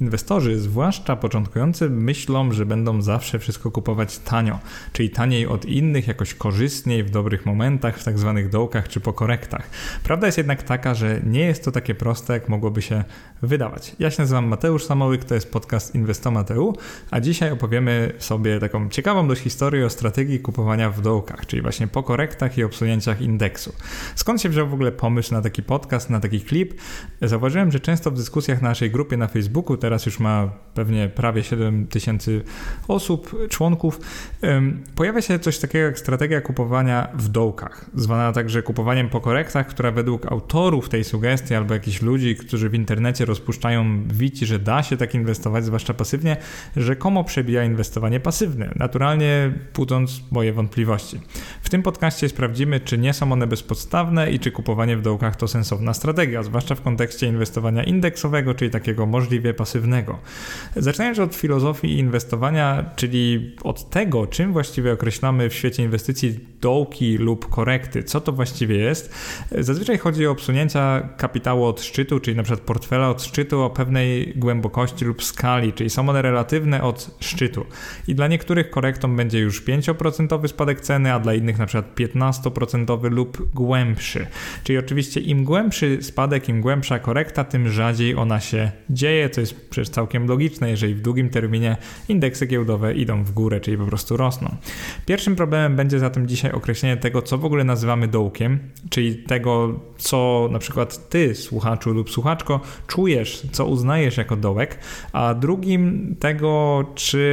Inwestorzy, zwłaszcza początkujący, myślą, że będą zawsze wszystko kupować tanio, czyli taniej od innych, jakoś korzystniej, w dobrych momentach, w tak zwanych dołkach czy po korektach. Prawda jest jednak taka, że nie jest to takie proste, jak mogłoby się wydawać. Ja się nazywam Mateusz Samołyk, to jest podcast Inwestomateu, a dzisiaj opowiemy sobie taką ciekawą dość historię o strategii kupowania w dołkach, czyli właśnie po korektach i obsunięciach indeksu. Skąd się wziął w ogóle pomysł na taki podcast, na taki klip? Zauważyłem, że często w dyskusjach na naszej grupie na Facebooku, już ma pewnie prawie 7 tysięcy osób, członków, pojawia się coś takiego jak strategia kupowania w dołkach, zwana także kupowaniem po korektach, która według autorów tej sugestii albo jakichś ludzi, którzy w internecie rozpuszczają wici, że da się tak inwestować, zwłaszcza pasywnie, rzekomo przebija inwestowanie pasywne, naturalnie budząc moje wątpliwości. W tym podcaście sprawdzimy, czy nie są one bezpodstawne i czy kupowanie w dołkach to sensowna strategia, zwłaszcza w kontekście inwestowania indeksowego, czyli takiego możliwie pasywnego. Zaczynając od filozofii inwestowania, czyli od tego, czym właściwie określamy w świecie inwestycji dołki lub korekty, co to właściwie jest. Zazwyczaj chodzi o obsunięcia kapitału od szczytu, czyli na przykład portfela od szczytu o pewnej głębokości lub skali, czyli są one relatywne od szczytu. I dla niektórych korektą będzie już 5% spadek ceny, a dla innych na przykład 15% lub głębszy. Czyli oczywiście im głębszy spadek, im głębsza korekta, tym rzadziej ona się dzieje, co jest przecież całkiem logiczne, jeżeli w długim terminie indeksy giełdowe idą w górę, czyli po prostu rosną. Pierwszym problemem będzie zatem dzisiaj określenie tego, co w ogóle nazywamy dołkiem, czyli tego, co na przykład ty, słuchaczu lub słuchaczko, czujesz, co uznajesz jako dołek, a drugim tego, czy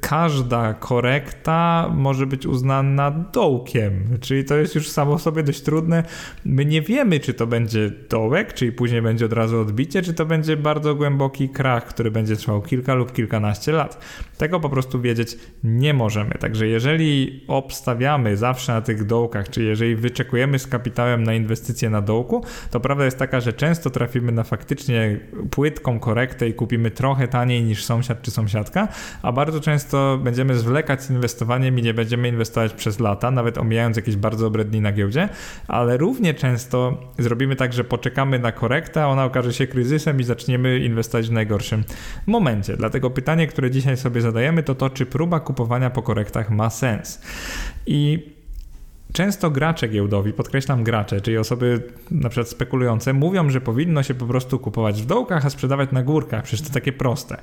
każda korekta może być uznana dołkiem. Czyli to jest już samo w sobie dość trudne. My nie wiemy, czy to będzie dołek, czyli później będzie od razu odbicie, czy to będzie bardzo głęboki krach, który będzie trwał kilka lub kilkanaście lat. Tego po prostu wiedzieć nie możemy. Także jeżeli obstawiamy zawsze na tych dołkach, czy jeżeli wyczekujemy z kapitałem na inwestycje na dołku, to prawda jest taka, że często trafimy na faktycznie płytką korektę i kupimy trochę taniej niż sąsiad czy sąsiadka, a bardzo często będziemy zwlekać z inwestowaniem i nie będziemy inwestować przez lata, nawet omijając jakieś bardzo dobre dni na giełdzie, ale równie często zrobimy tak, że poczekamy na korektę, ona okaże się kryzysem i zaczniemy inwestować w najgorszym momencie. Dlatego pytanie, które dzisiaj sobie zadajemy, to to, czy próba kupowania po korektach ma sens. I Często gracze giełdowi, podkreślam gracze, czyli osoby na przykład spekulujące, mówią, że powinno się po prostu kupować w dołkach, a sprzedawać na górkach. Przecież to takie proste.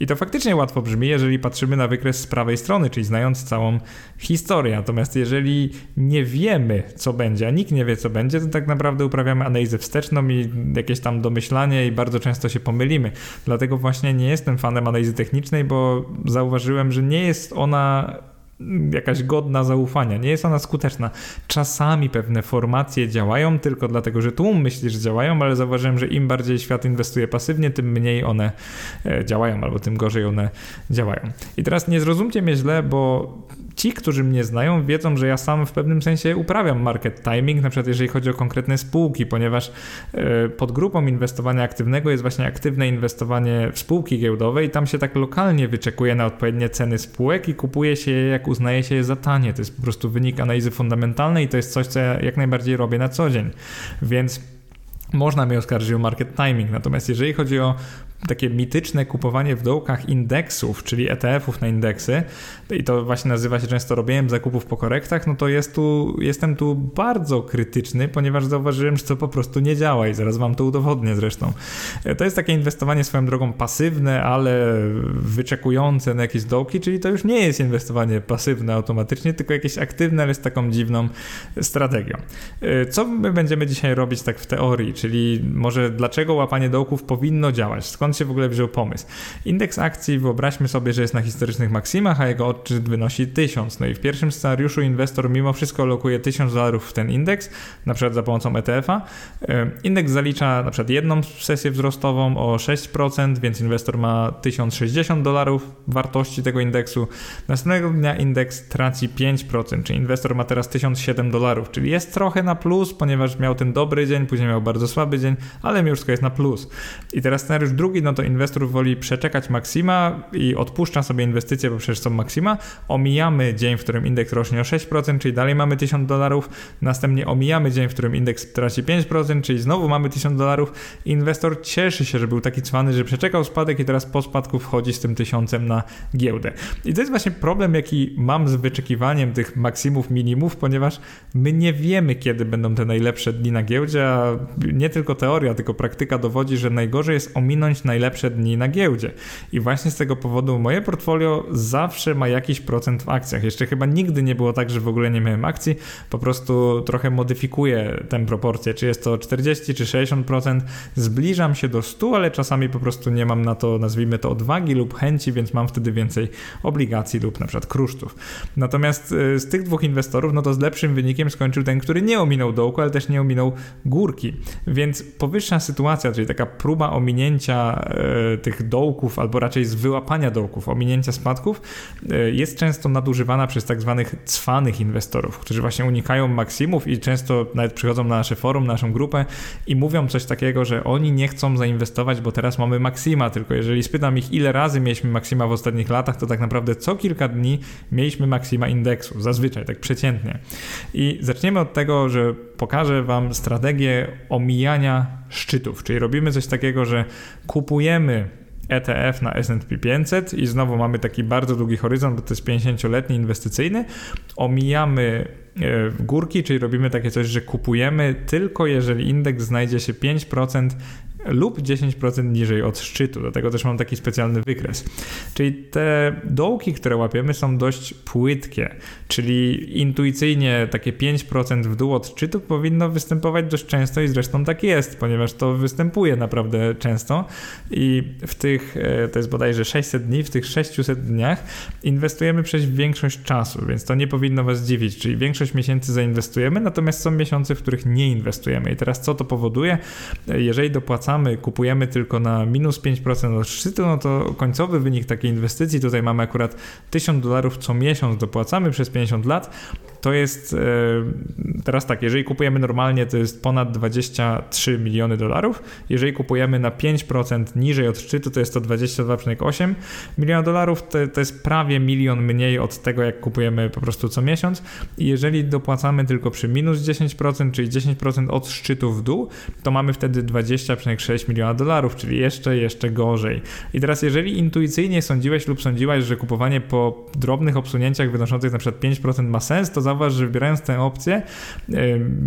I to faktycznie łatwo brzmi, jeżeli patrzymy na wykres z prawej strony, czyli znając całą historię. Natomiast jeżeli nie wiemy, co będzie, a nikt nie wie, co będzie, to tak naprawdę uprawiamy analizę wsteczną i jakieś tam domyślanie i bardzo często się pomylimy. Dlatego właśnie nie jestem fanem analizy technicznej, bo zauważyłem, że nie jest ona jakaś godna zaufania. Nie jest ona skuteczna. Czasami pewne formacje działają tylko dlatego, że tłum myśli, że działają, ale zauważyłem, że im bardziej świat inwestuje pasywnie, tym mniej one e, działają, albo tym gorzej one działają. I teraz nie zrozumcie mnie źle, bo ci, którzy mnie znają, wiedzą, że ja sam w pewnym sensie uprawiam market timing, na przykład jeżeli chodzi o konkretne spółki, ponieważ e, pod grupą inwestowania aktywnego jest właśnie aktywne inwestowanie w spółki giełdowe i tam się tak lokalnie wyczekuje na odpowiednie ceny spółek i kupuje się je, jak uznaje się je za tanie. To jest po prostu wynik analizy fundamentalnej i to jest coś, co ja jak najbardziej robię na co dzień. Więc można mnie oskarżyć o market timing. Natomiast jeżeli chodzi o takie mityczne kupowanie w dołkach indeksów, czyli ETF-ów na indeksy, i to właśnie nazywa się często robieniem zakupów po korektach, no to jest tu, jestem tu bardzo krytyczny, ponieważ zauważyłem, że to po prostu nie działa i zaraz wam to udowodnię zresztą. To jest takie inwestowanie swoją drogą pasywne, ale wyczekujące na jakieś dołki, czyli to już nie jest inwestowanie pasywne automatycznie, tylko jakieś aktywne, ale z taką dziwną strategią. Co my będziemy dzisiaj robić tak w teorii, czyli może dlaczego łapanie dołków powinno działać? Skąd skąd się w ogóle wziął pomysł. Indeks akcji wyobraźmy sobie, że jest na historycznych maksimach, a jego odczyt wynosi 1000. No i w pierwszym scenariuszu inwestor mimo wszystko lokuje 1000 dolarów w ten indeks, na przykład za pomocą ETF-a. Indeks zalicza na przykład jedną sesję wzrostową o 6%, więc inwestor ma 1060 dolarów wartości tego indeksu. Następnego dnia indeks traci 5%, czyli inwestor ma teraz 1007 dolarów, czyli jest trochę na plus, ponieważ miał ten dobry dzień, później miał bardzo słaby dzień, ale mimo wszystko jest na plus. I teraz scenariusz drugi no to inwestor woli przeczekać maksima i odpuszcza sobie inwestycje, bo przecież są maksima. Omijamy dzień, w którym indeks rośnie o 6%, czyli dalej mamy 1000 dolarów. Następnie omijamy dzień, w którym indeks traci 5%, czyli znowu mamy 1000 dolarów. Inwestor cieszy się, że był taki cwany, że przeczekał spadek i teraz po spadku wchodzi z tym tysiącem na giełdę. I to jest właśnie problem, jaki mam z wyczekiwaniem tych maksimów, minimów, ponieważ my nie wiemy, kiedy będą te najlepsze dni na giełdzie, a nie tylko teoria, tylko praktyka dowodzi, że najgorzej jest ominąć najlepsze dni na giełdzie. I właśnie z tego powodu moje portfolio zawsze ma jakiś procent w akcjach. Jeszcze chyba nigdy nie było tak, że w ogóle nie miałem akcji, po prostu trochę modyfikuję tę proporcję, czy jest to 40 czy 60%, zbliżam się do 100, ale czasami po prostu nie mam na to, nazwijmy to odwagi lub chęci, więc mam wtedy więcej obligacji lub na przykład kruszców. Natomiast y, z tych dwóch inwestorów, no to z lepszym wynikiem skończył ten, który nie ominął dołku, ale też nie ominął górki. Więc powyższa sytuacja, czyli taka próba ominięcia e, tych dołków, albo raczej z wyłapania dołków, ominięcia spadków, e, jest często nadużywana przez tak zwanych cwanych inwestorów, którzy właśnie unikają maksimów i często nawet przychodzą na nasze forum, naszą grupę i mówią coś takiego, że oni nie chcą zainwestować, bo teraz mamy maksima, tylko jeżeli spytam ich, ile razy mieliśmy maksima w ostatnich latach, to tak naprawdę co kilka dni mieliśmy maksima indeksu, zazwyczaj, tak przeciętnie. I zaczniemy od tego, że pokażę Wam strategię omijania szczytów, czyli robimy coś takiego, że kupujemy ETF na S&P 500 i znowu mamy taki bardzo długi horyzont, bo to jest 50-letni inwestycyjny. Omijamy e, górki, czyli robimy takie coś, że kupujemy tylko jeżeli indeks znajdzie się 5% lub 10% niżej od szczytu. Do tego też mam taki specjalny wykres. Czyli te dołki, które łapiemy, są dość płytkie, czyli intuicyjnie takie 5% w dół od szczytu powinno występować dość często i zresztą tak jest, ponieważ to występuje naprawdę często i w tych, e, to jest bodajże 600 dni, w tych 600 dniach inwestujemy przez większość czasu, więc to nie powinno Was dziwić, czyli większość miesięcy zainwestujemy, natomiast są miesiące, w których nie inwestujemy. I teraz co to powoduje? Jeżeli dopłacamy kupujemy tylko na minus 5% od szczytu, no to końcowy wynik takiej inwestycji, tutaj mamy akurat 1000 dolarów co miesiąc dopłacamy przez 50 lat, to jest e, teraz tak, jeżeli kupujemy normalnie, to jest ponad 23 miliony dolarów. Jeżeli kupujemy na 5% niżej od szczytu, to jest to 22,8 miliona dolarów. To, to jest prawie milion mniej od tego, jak kupujemy po prostu co miesiąc. I jeżeli dopłacamy tylko przy minus 10%, czyli 10% od szczytu w dół, to mamy wtedy 20,6 miliona dolarów, czyli jeszcze, jeszcze gorzej. I teraz, jeżeli intuicyjnie sądziłeś lub sądziłaś, że kupowanie po drobnych obsunięciach wynoszących na przykład 5% ma sens, to zauważ, że wybierając tę opcję,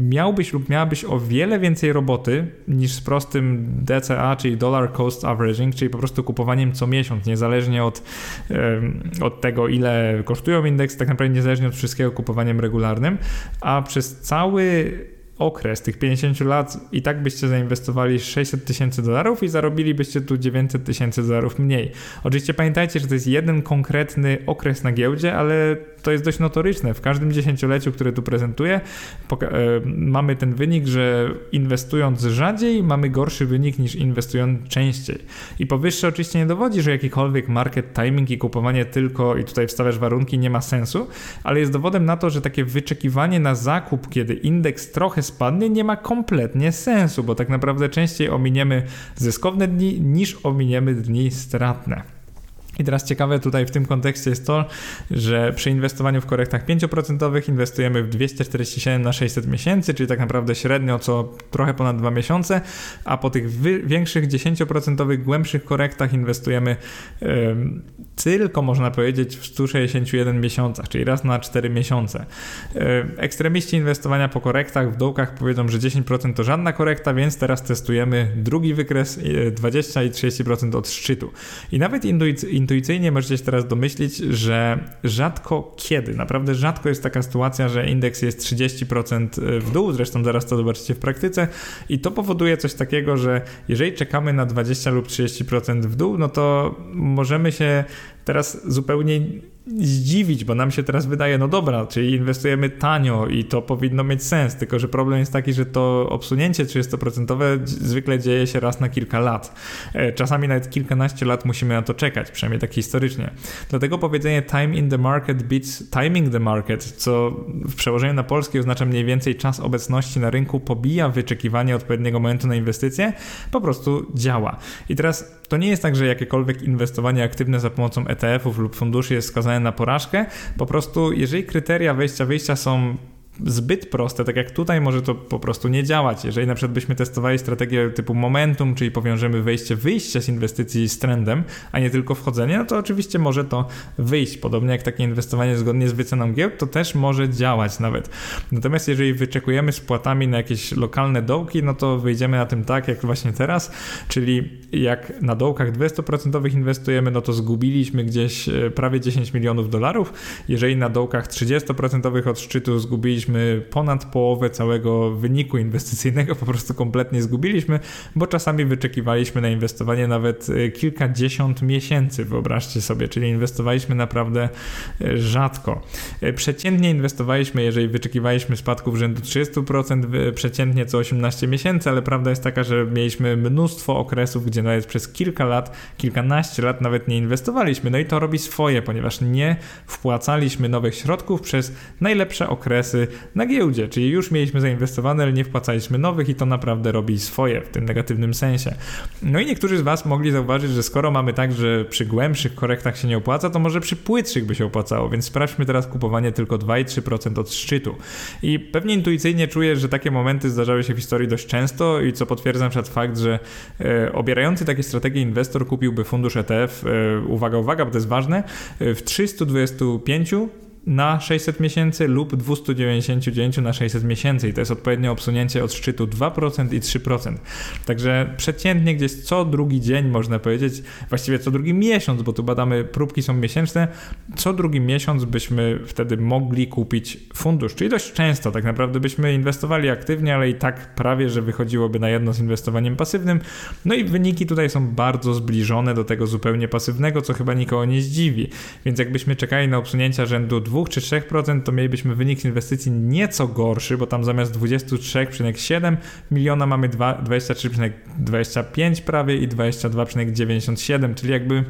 miałbyś lub miałabyś o wiele więcej roboty niż z prostym DCA, czyli Dollar Cost Averaging, czyli po prostu kupowaniem co miesiąc, niezależnie od, od tego, ile kosztują indeks, tak naprawdę niezależnie od wszystkiego kupowaniem regularnym, a przez cały okres tych 50 lat i tak byście zainwestowali 600 tysięcy dolarów i zarobilibyście tu 900 tysięcy dolarów mniej. Oczywiście pamiętajcie, że to jest jeden konkretny okres na giełdzie, ale to jest dość notoryczne. W każdym dziesięcioleciu, które tu prezentuję, e, mamy ten wynik, że inwestując rzadziej, mamy gorszy wynik niż inwestując częściej. I powyższe oczywiście nie dowodzi, że jakikolwiek market timing i kupowanie tylko, i tutaj wstawiasz warunki, nie ma sensu, ale jest dowodem na to, że takie wyczekiwanie na zakup, kiedy indeks trochę spadnie, nie ma kompletnie sensu, bo tak naprawdę częściej ominiemy zyskowne dni niż ominiemy dni stratne. I teraz ciekawe tutaj w tym kontekście jest to, że przy inwestowaniu w korektach 5% inwestujemy w 247 na 600 miesięcy, czyli tak naprawdę średnio co trochę ponad 2 miesiące, a po tych większych 10% głębszych korektach inwestujemy yy, tylko można powiedzieć w 161 miesiącach, czyli raz na 4 miesiące. Yy, ekstremiści inwestowania po korektach w dołkach powiedzą, że 10% to żadna korekta, więc teraz testujemy drugi wykres 20 i 30% od szczytu. I nawet intuicyjnie intuicyjnie możecie się teraz domyślić, że rzadko kiedy, naprawdę rzadko jest taka sytuacja, że indeks jest 30% w dół, zresztą zaraz to zobaczycie w praktyce. I to powoduje coś takiego, że jeżeli czekamy na 20 lub 30% w dół, no to możemy się teraz zupełnie zdziwić, bo nam się teraz wydaje, no dobra, czyli inwestujemy tanio i to powinno mieć sens, tylko że problem jest taki, że to obsunięcie 30% zwykle dzieje się raz na kilka lat. E, czasami nawet kilkanaście lat musimy na to czekać, przynajmniej tak historycznie. Dlatego powiedzenie time in the market beats timing the market, co w przełożeniu na polski oznacza mniej więcej czas obecności na rynku, pobija wyczekiwanie odpowiedniego momentu na inwestycje, po prostu działa. I teraz to nie jest tak, że jakiekolwiek inwestowanie aktywne za pomocą ETF-ów lub funduszy jest skazane na porażkę. Po prostu, jeżeli kryteria wejścia-wyjścia są zbyt proste, tak jak tutaj może to po prostu nie działać. Jeżeli na przykład byśmy testowali strategię typu momentum, czyli powiążemy wejście, wyjście z inwestycji z trendem, a nie tylko wchodzenie, no to oczywiście może to wyjść. Podobnie jak takie inwestowanie zgodnie z wyceną giełd, to też może działać nawet. Natomiast jeżeli wyczekujemy z płatami na jakieś lokalne dołki, no to wyjdziemy na tym tak, jak właśnie teraz, czyli jak na dołkach 200% inwestujemy, no to zgubiliśmy gdzieś e, prawie 10 milionów dolarów. Jeżeli na dołkach 30% od szczytu zgubiliśmy ponad połowę całego wyniku inwestycyjnego, po prostu kompletnie zgubiliśmy, bo czasami wyczekiwaliśmy na inwestowanie nawet e, kilkadziesiąt miesięcy, wyobraźcie sobie, czyli inwestowaliśmy naprawdę e, rzadko. E, przeciętnie inwestowaliśmy, jeżeli wyczekiwaliśmy spadków rzędu 30%, przeciętnie co 18 miesięcy, ale prawda jest taka, że mieliśmy mnóstwo okresów, gdzie nawet przez kilka lat, kilkanaście lat nawet nie inwestowaliśmy. No i to robi swoje, ponieważ nie wpłacaliśmy nowych środków przez najlepsze okresy na giełdzie, czyli już mieliśmy zainwestowane, ale nie wpłacaliśmy nowych i to naprawdę robi swoje w tym negatywnym sensie. No i niektórzy z Was mogli zauważyć, że skoro mamy tak, że przy głębszych korektach się nie opłaca, to może przy płytszych by się opłacało, więc sprawdźmy teraz kupowanie tylko 2,3% od szczytu. I pewnie intuicyjnie czuję, że takie momenty zdarzały się w historii dość często i co potwierdza na przykład fakt, że e, obierający takie strategie inwestor kupiłby fundusz ETF, e, uwaga, uwaga, bo to jest ważne, e, w 325 na 600 miesięcy lub 299 na 600 miesięcy i to jest odpowiednio obsunięcie od szczytu 2% i 3%. Także przeciętnie gdzieś co drugi dzień można powiedzieć, właściwie co drugi miesiąc, bo tu badamy, próbki są miesięczne, co drugi miesiąc byśmy wtedy mogli kupić fundusz, czyli dość często tak naprawdę byśmy inwestowali aktywnie, ale i tak prawie, że wychodziłoby na jedno z inwestowaniem pasywnym. No i wyniki tutaj są bardzo zbliżone do tego zupełnie pasywnego, co chyba nikogo nie zdziwi. Więc jakbyśmy czekali na obsunięcia rzędu 2 2 czy 3%, to mielibyśmy wynik inwestycji nieco gorszy, bo tam zamiast 23,7 miliona mamy 23,25 prawie i 22,97, czyli jakby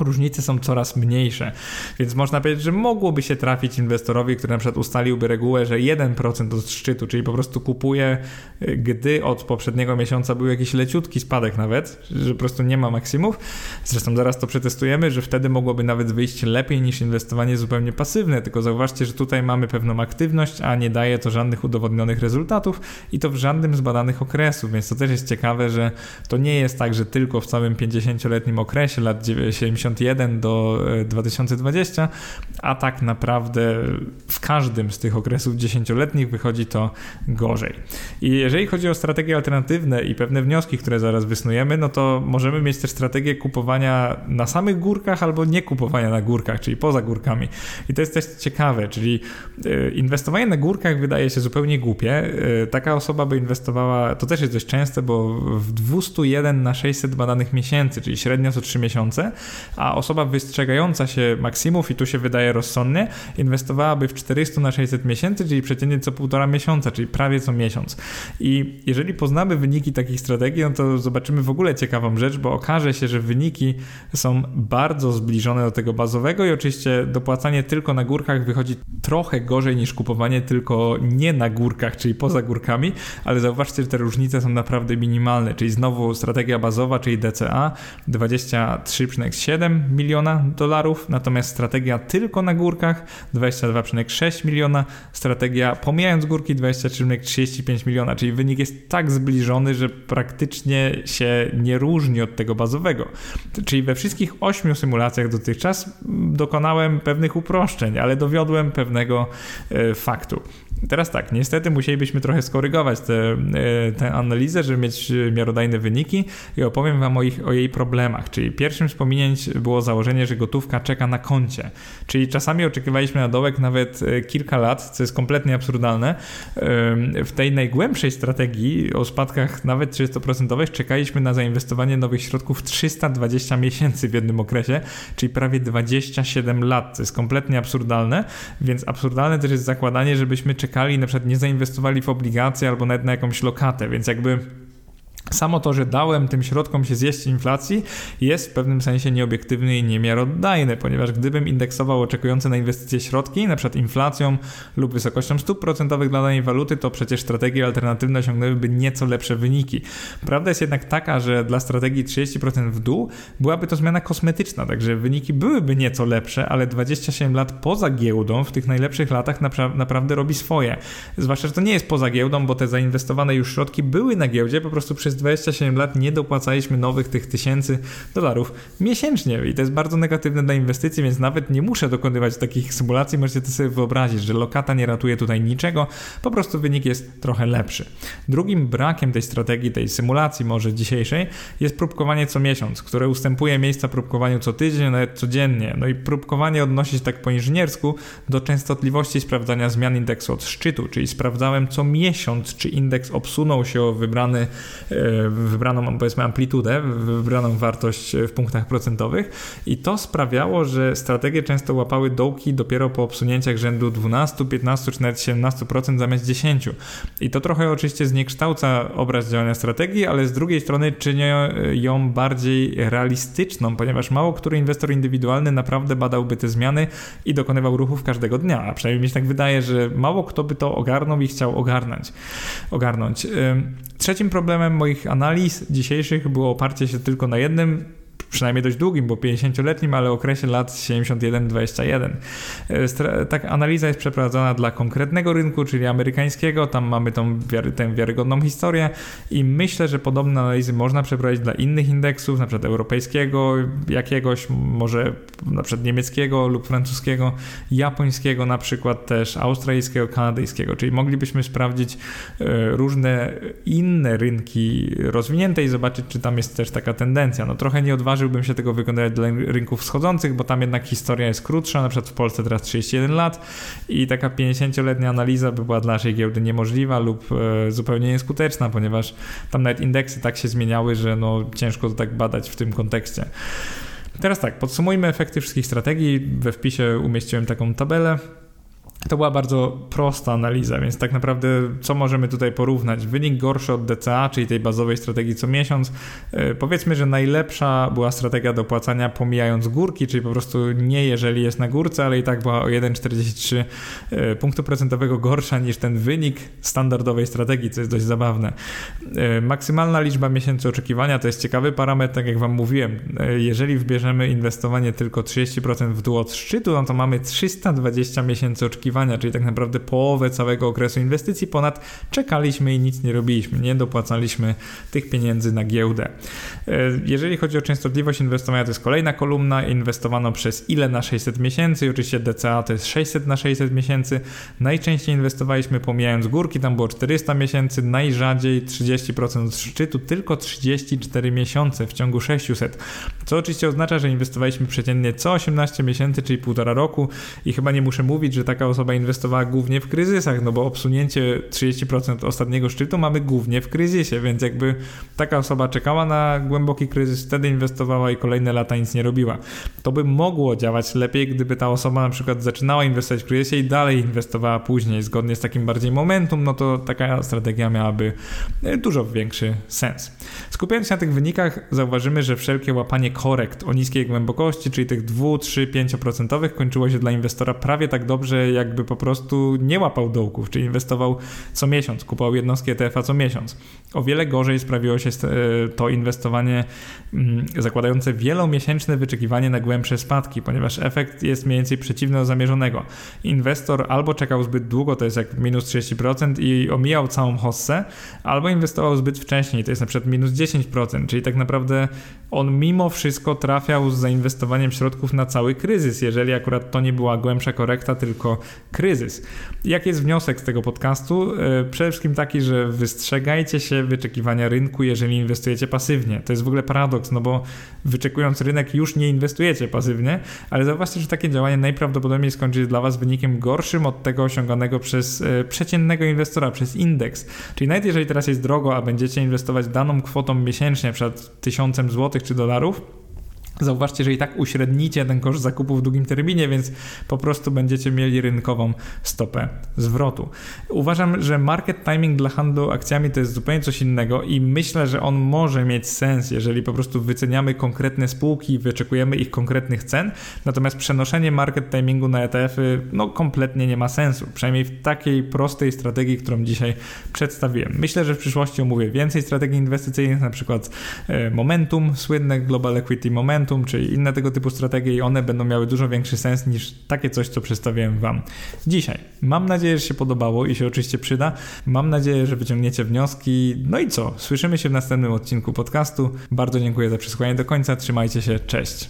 różnice są coraz mniejsze. Więc można powiedzieć, że mogłoby się trafić inwestorowi, który na przykład ustaliłby regułę, że 1% od szczytu, czyli po prostu kupuje, gdy od poprzedniego miesiąca był jakiś leciutki spadek nawet, że po prostu nie ma maksimów. Zresztą zaraz to przetestujemy, że wtedy mogłoby nawet wyjść lepiej niż inwestowanie zupełnie pasywne, tylko zauważcie, że tutaj mamy pewną aktywność, a nie daje to żadnych udowodnionych rezultatów i to w żadnym z badanych okresów, więc to też jest ciekawe, że to nie jest tak, że tylko w całym 50-letnim okresie lat 70 1991 do 2020, e, a tak naprawdę w każdym z tych okresów dziesięcioletnich wychodzi to gorzej. I jeżeli chodzi o strategie alternatywne i pewne wnioski, które zaraz wysnujemy, no to możemy mieć też strategię kupowania na samych górkach albo nie kupowania na górkach, czyli poza górkami. I to jest też ciekawe, czyli e, inwestowanie na górkach wydaje się zupełnie głupie. E, taka osoba by inwestowała, to też jest dość częste, bo w 201 na 600 badanych miesięcy, czyli średnio co 3 miesiące, a osoba wystrzegająca się maksimów, i tu się wydaje rozsądnie, inwestowałaby w 400 na 600 miesięcy, czyli przeciętnie co półtora miesiąca, czyli prawie co miesiąc. I jeżeli poznamy wyniki takich strategii, no to zobaczymy w ogóle ciekawą rzecz, bo okaże się, że wyniki są bardzo zbliżone do tego bazowego i oczywiście dopłacanie tylko na górkach wychodzi trochę gorzej niż kupowanie tylko nie na górkach, czyli poza górkami, ale zauważcie, że te różnice są naprawdę minimalne, czyli znowu strategia bazowa, czyli DCA 23,7 miliona dolarów, natomiast strategia tylko na górkach 22,6 miliona, strategia pomijając górki 23,35 miliona, czyli wynik jest tak zbliżony, że praktycznie się nie różni od tego bazowego. Czyli we wszystkich ośmiu symulacjach dotychczas dokonałem pewnych uproszczeń, ale dowiodłem pewnego e, faktu. Teraz tak, niestety musielibyśmy trochę skorygować tę te analizę, żeby mieć miarodajne wyniki i opowiem Wam o, ich, o jej problemach. Czyli pierwszym z pominięć było założenie, że gotówka czeka na koncie. Czyli czasami oczekiwaliśmy na dołek nawet e, kilka lat, co jest kompletnie absurdalne. W tej najgłębszej strategii o spadkach nawet 30% czekaliśmy na zainwestowanie nowych środków 320 miesięcy w jednym okresie, czyli prawie 27 lat, co jest kompletnie absurdalne, więc absurdalne też jest zakładanie, żebyśmy czekali, na przykład nie zainwestowali w obligacje albo nawet na jakąś lokatę, więc jakby Samo to, że dałem tym środkom się zjeść inflacji, jest w pewnym sensie nieobiektywny i niemiarodajny, ponieważ gdybym indeksował oczekujące na inwestycje środki, np. inflacją lub wysokością stóp procentowych dla danej waluty, to przecież strategie alternatywne osiągnęłyby nieco lepsze wyniki. Prawda jest jednak taka, że dla strategii 30% w dół byłaby to zmiana kosmetyczna, także wyniki byłyby nieco lepsze, ale 27 lat poza giełdą w tych najlepszych latach napra naprawdę robi swoje. Zwłaszcza, że to nie jest poza giełdą, bo te zainwestowane już środki były na giełdzie, po prostu przez 27 lat nie dopłacaliśmy nowych tych tysięcy dolarów miesięcznie i to jest bardzo negatywne dla inwestycji, więc nawet nie muszę dokonywać takich symulacji. Możecie to sobie wyobrazić, że lokata nie ratuje tutaj niczego, po prostu wynik jest trochę lepszy. Drugim brakiem tej strategii, tej symulacji może dzisiejszej jest próbkowanie co miesiąc, które ustępuje miejsca próbkowaniu co tydzień, nawet codziennie. No i próbkowanie odnosi się tak po inżyniersku do częstotliwości sprawdzania zmian indeksu od szczytu, czyli sprawdzałem co miesiąc, czy indeks obsunął się o wybrany e, wybraną powiedzmy amplitudę, wybraną wartość w punktach procentowych i to sprawiało, że strategie często łapały dołki dopiero po obsunięciach rzędu 12, 15 czy nawet 17% zamiast 10. I to trochę oczywiście zniekształca obraz działania strategii, ale z drugiej strony czyni ją bardziej realistyczną, ponieważ mało który inwestor indywidualny naprawdę badałby te zmiany i dokonywał ruchów każdego dnia, a przynajmniej mi się tak wydaje, że mało kto by to ogarnął i chciał ogarnąć. ogarnąć. Trzecim problemem moich analiz dzisiejszych było oparcie się tylko na jednym przynajmniej dość długim, bo 50-letnim, ale okresie lat 71-21. E, tak analiza jest przeprowadzona dla konkretnego rynku, czyli amerykańskiego, tam mamy tą wiary, tę wiarygodną historię i myślę, że podobne analizy można przeprowadzić dla innych indeksów, na przykład europejskiego, jakiegoś, może na przykład niemieckiego lub francuskiego, japońskiego na przykład też, australijskiego, kanadyjskiego, czyli moglibyśmy sprawdzić e, różne inne rynki rozwinięte i zobaczyć, czy tam jest też taka tendencja. No trochę nie odważył odważyłbym się tego wykonywać dla rynków wschodzących, bo tam jednak historia jest krótsza, na przykład w Polsce teraz 31 lat i taka 50-letnia analiza by była dla naszej giełdy niemożliwa lub e, zupełnie nieskuteczna, ponieważ tam nawet indeksy tak się zmieniały, że no ciężko to tak badać w tym kontekście. Teraz tak, podsumujmy efekty wszystkich strategii. We wpisie umieściłem taką tabelę. To była bardzo prosta analiza, więc tak naprawdę co możemy tutaj porównać? Wynik gorszy od DCA, czyli tej bazowej strategii co miesiąc. E, powiedzmy, że najlepsza była strategia dopłacania pomijając górki, czyli po prostu nie jeżeli jest na górce, ale i tak była o 1,43 e, punktu procentowego gorsza niż ten wynik standardowej strategii, co jest dość zabawne. E, maksymalna liczba miesięcy oczekiwania to jest ciekawy parametr, tak jak Wam mówiłem. Jeżeli wbierzemy inwestowanie tylko 30% w dół od szczytu, no to mamy 320 miesięcy oczekiwania oczekiwania, czyli tak naprawdę połowę całego okresu inwestycji ponad czekaliśmy i nic nie robiliśmy, nie dopłacaliśmy tych pieniędzy na giełdę. E, jeżeli chodzi o częstotliwość inwestowania, to jest kolejna kolumna, inwestowano przez ile na 600 miesięcy oczywiście DCA to jest 600 na 600 miesięcy. Najczęściej inwestowaliśmy pomijając górki, tam było 400 miesięcy, najrzadziej 30% z szczytu, tylko 34 miesiące w ciągu 600, co oczywiście oznacza, że inwestowaliśmy przeciętnie co 18 miesięcy, czyli półtora roku i chyba nie muszę mówić, że taka osoba osoba inwestowała głównie w kryzysach, no bo obsunięcie 30% ostatniego szczytu mamy głównie w kryzysie, więc jakby taka osoba czekała na głęboki kryzys, wtedy inwestowała i kolejne lata nic nie robiła. To by mogło działać lepiej, gdyby ta osoba na przykład zaczynała inwestować w kryzysie i dalej inwestowała później, zgodnie z takim bardziej momentum, no to taka strategia miałaby e, dużo większy sens. Skupiając się na tych wynikach, zauważymy, że wszelkie łapanie korekt o niskiej głębokości, czyli tych 2, 3, 5% kończyło się dla inwestora prawie tak dobrze, jak jakby po prostu nie łapał dołków, czyli inwestował co miesiąc, kupował jednostki ETF-a co miesiąc. O wiele gorzej sprawiło się e, to inwestowanie mm, zakładające wielomiesięczne wyczekiwanie na głębsze spadki, ponieważ efekt jest mniej więcej przeciwny do zamierzonego. Inwestor albo czekał zbyt długo, to jest jak minus 30% i omijał całą hossę, albo inwestował zbyt wcześnie, to jest na przykład minus 10%, czyli tak naprawdę on mimo wszystko trafiał z zainwestowaniem środków na cały kryzys, jeżeli akurat to nie była głębsza korekta, tylko kryzys. Jaki jest wniosek z tego podcastu? E, przede wszystkim taki, że wystrzegajcie się wyczekiwania rynku, jeżeli inwestujecie pasywnie. To jest w ogóle paradoks, no bo wyczekując rynek już nie inwestujecie pasywnie, ale zauważcie, że takie działanie najprawdopodobniej skończy się dla Was wynikiem gorszym od tego osiąganego przez e, przeciętnego inwestora, przez indeks. Czyli nawet jeżeli teraz jest drogo, a będziecie inwestować daną kwotą miesięcznie, np. tysiącem złotych czy dolarów, Zauważcie, że i tak uśrednicie ten koszt zakupu w długim terminie, więc po prostu będziecie mieli rynkową stopę zwrotu. Uważam, że market timing dla handlu akcjami to jest zupełnie coś innego i myślę, że on może mieć sens, jeżeli po prostu wyceniamy konkretne spółki wyczekujemy ich konkretnych cen, natomiast przenoszenie market timingu na ETF-y no kompletnie nie ma sensu, przynajmniej w takiej prostej strategii, którą dzisiaj przedstawiłem. Myślę, że w przyszłości omówię więcej strategii inwestycyjnych, na przykład e, Momentum, słynne Global Equity Momentum, momentum, czy inne tego typu strategie i one będą miały dużo większy sens niż takie coś, co przedstawiłem Wam dzisiaj. Mam nadzieję, że się podobało i się oczywiście przyda. Mam nadzieję, że wyciągniecie wnioski. No i co? Słyszymy się w następnym odcinku podcastu. Bardzo dziękuję za przesłuchanie do końca. Trzymajcie się. Cześć.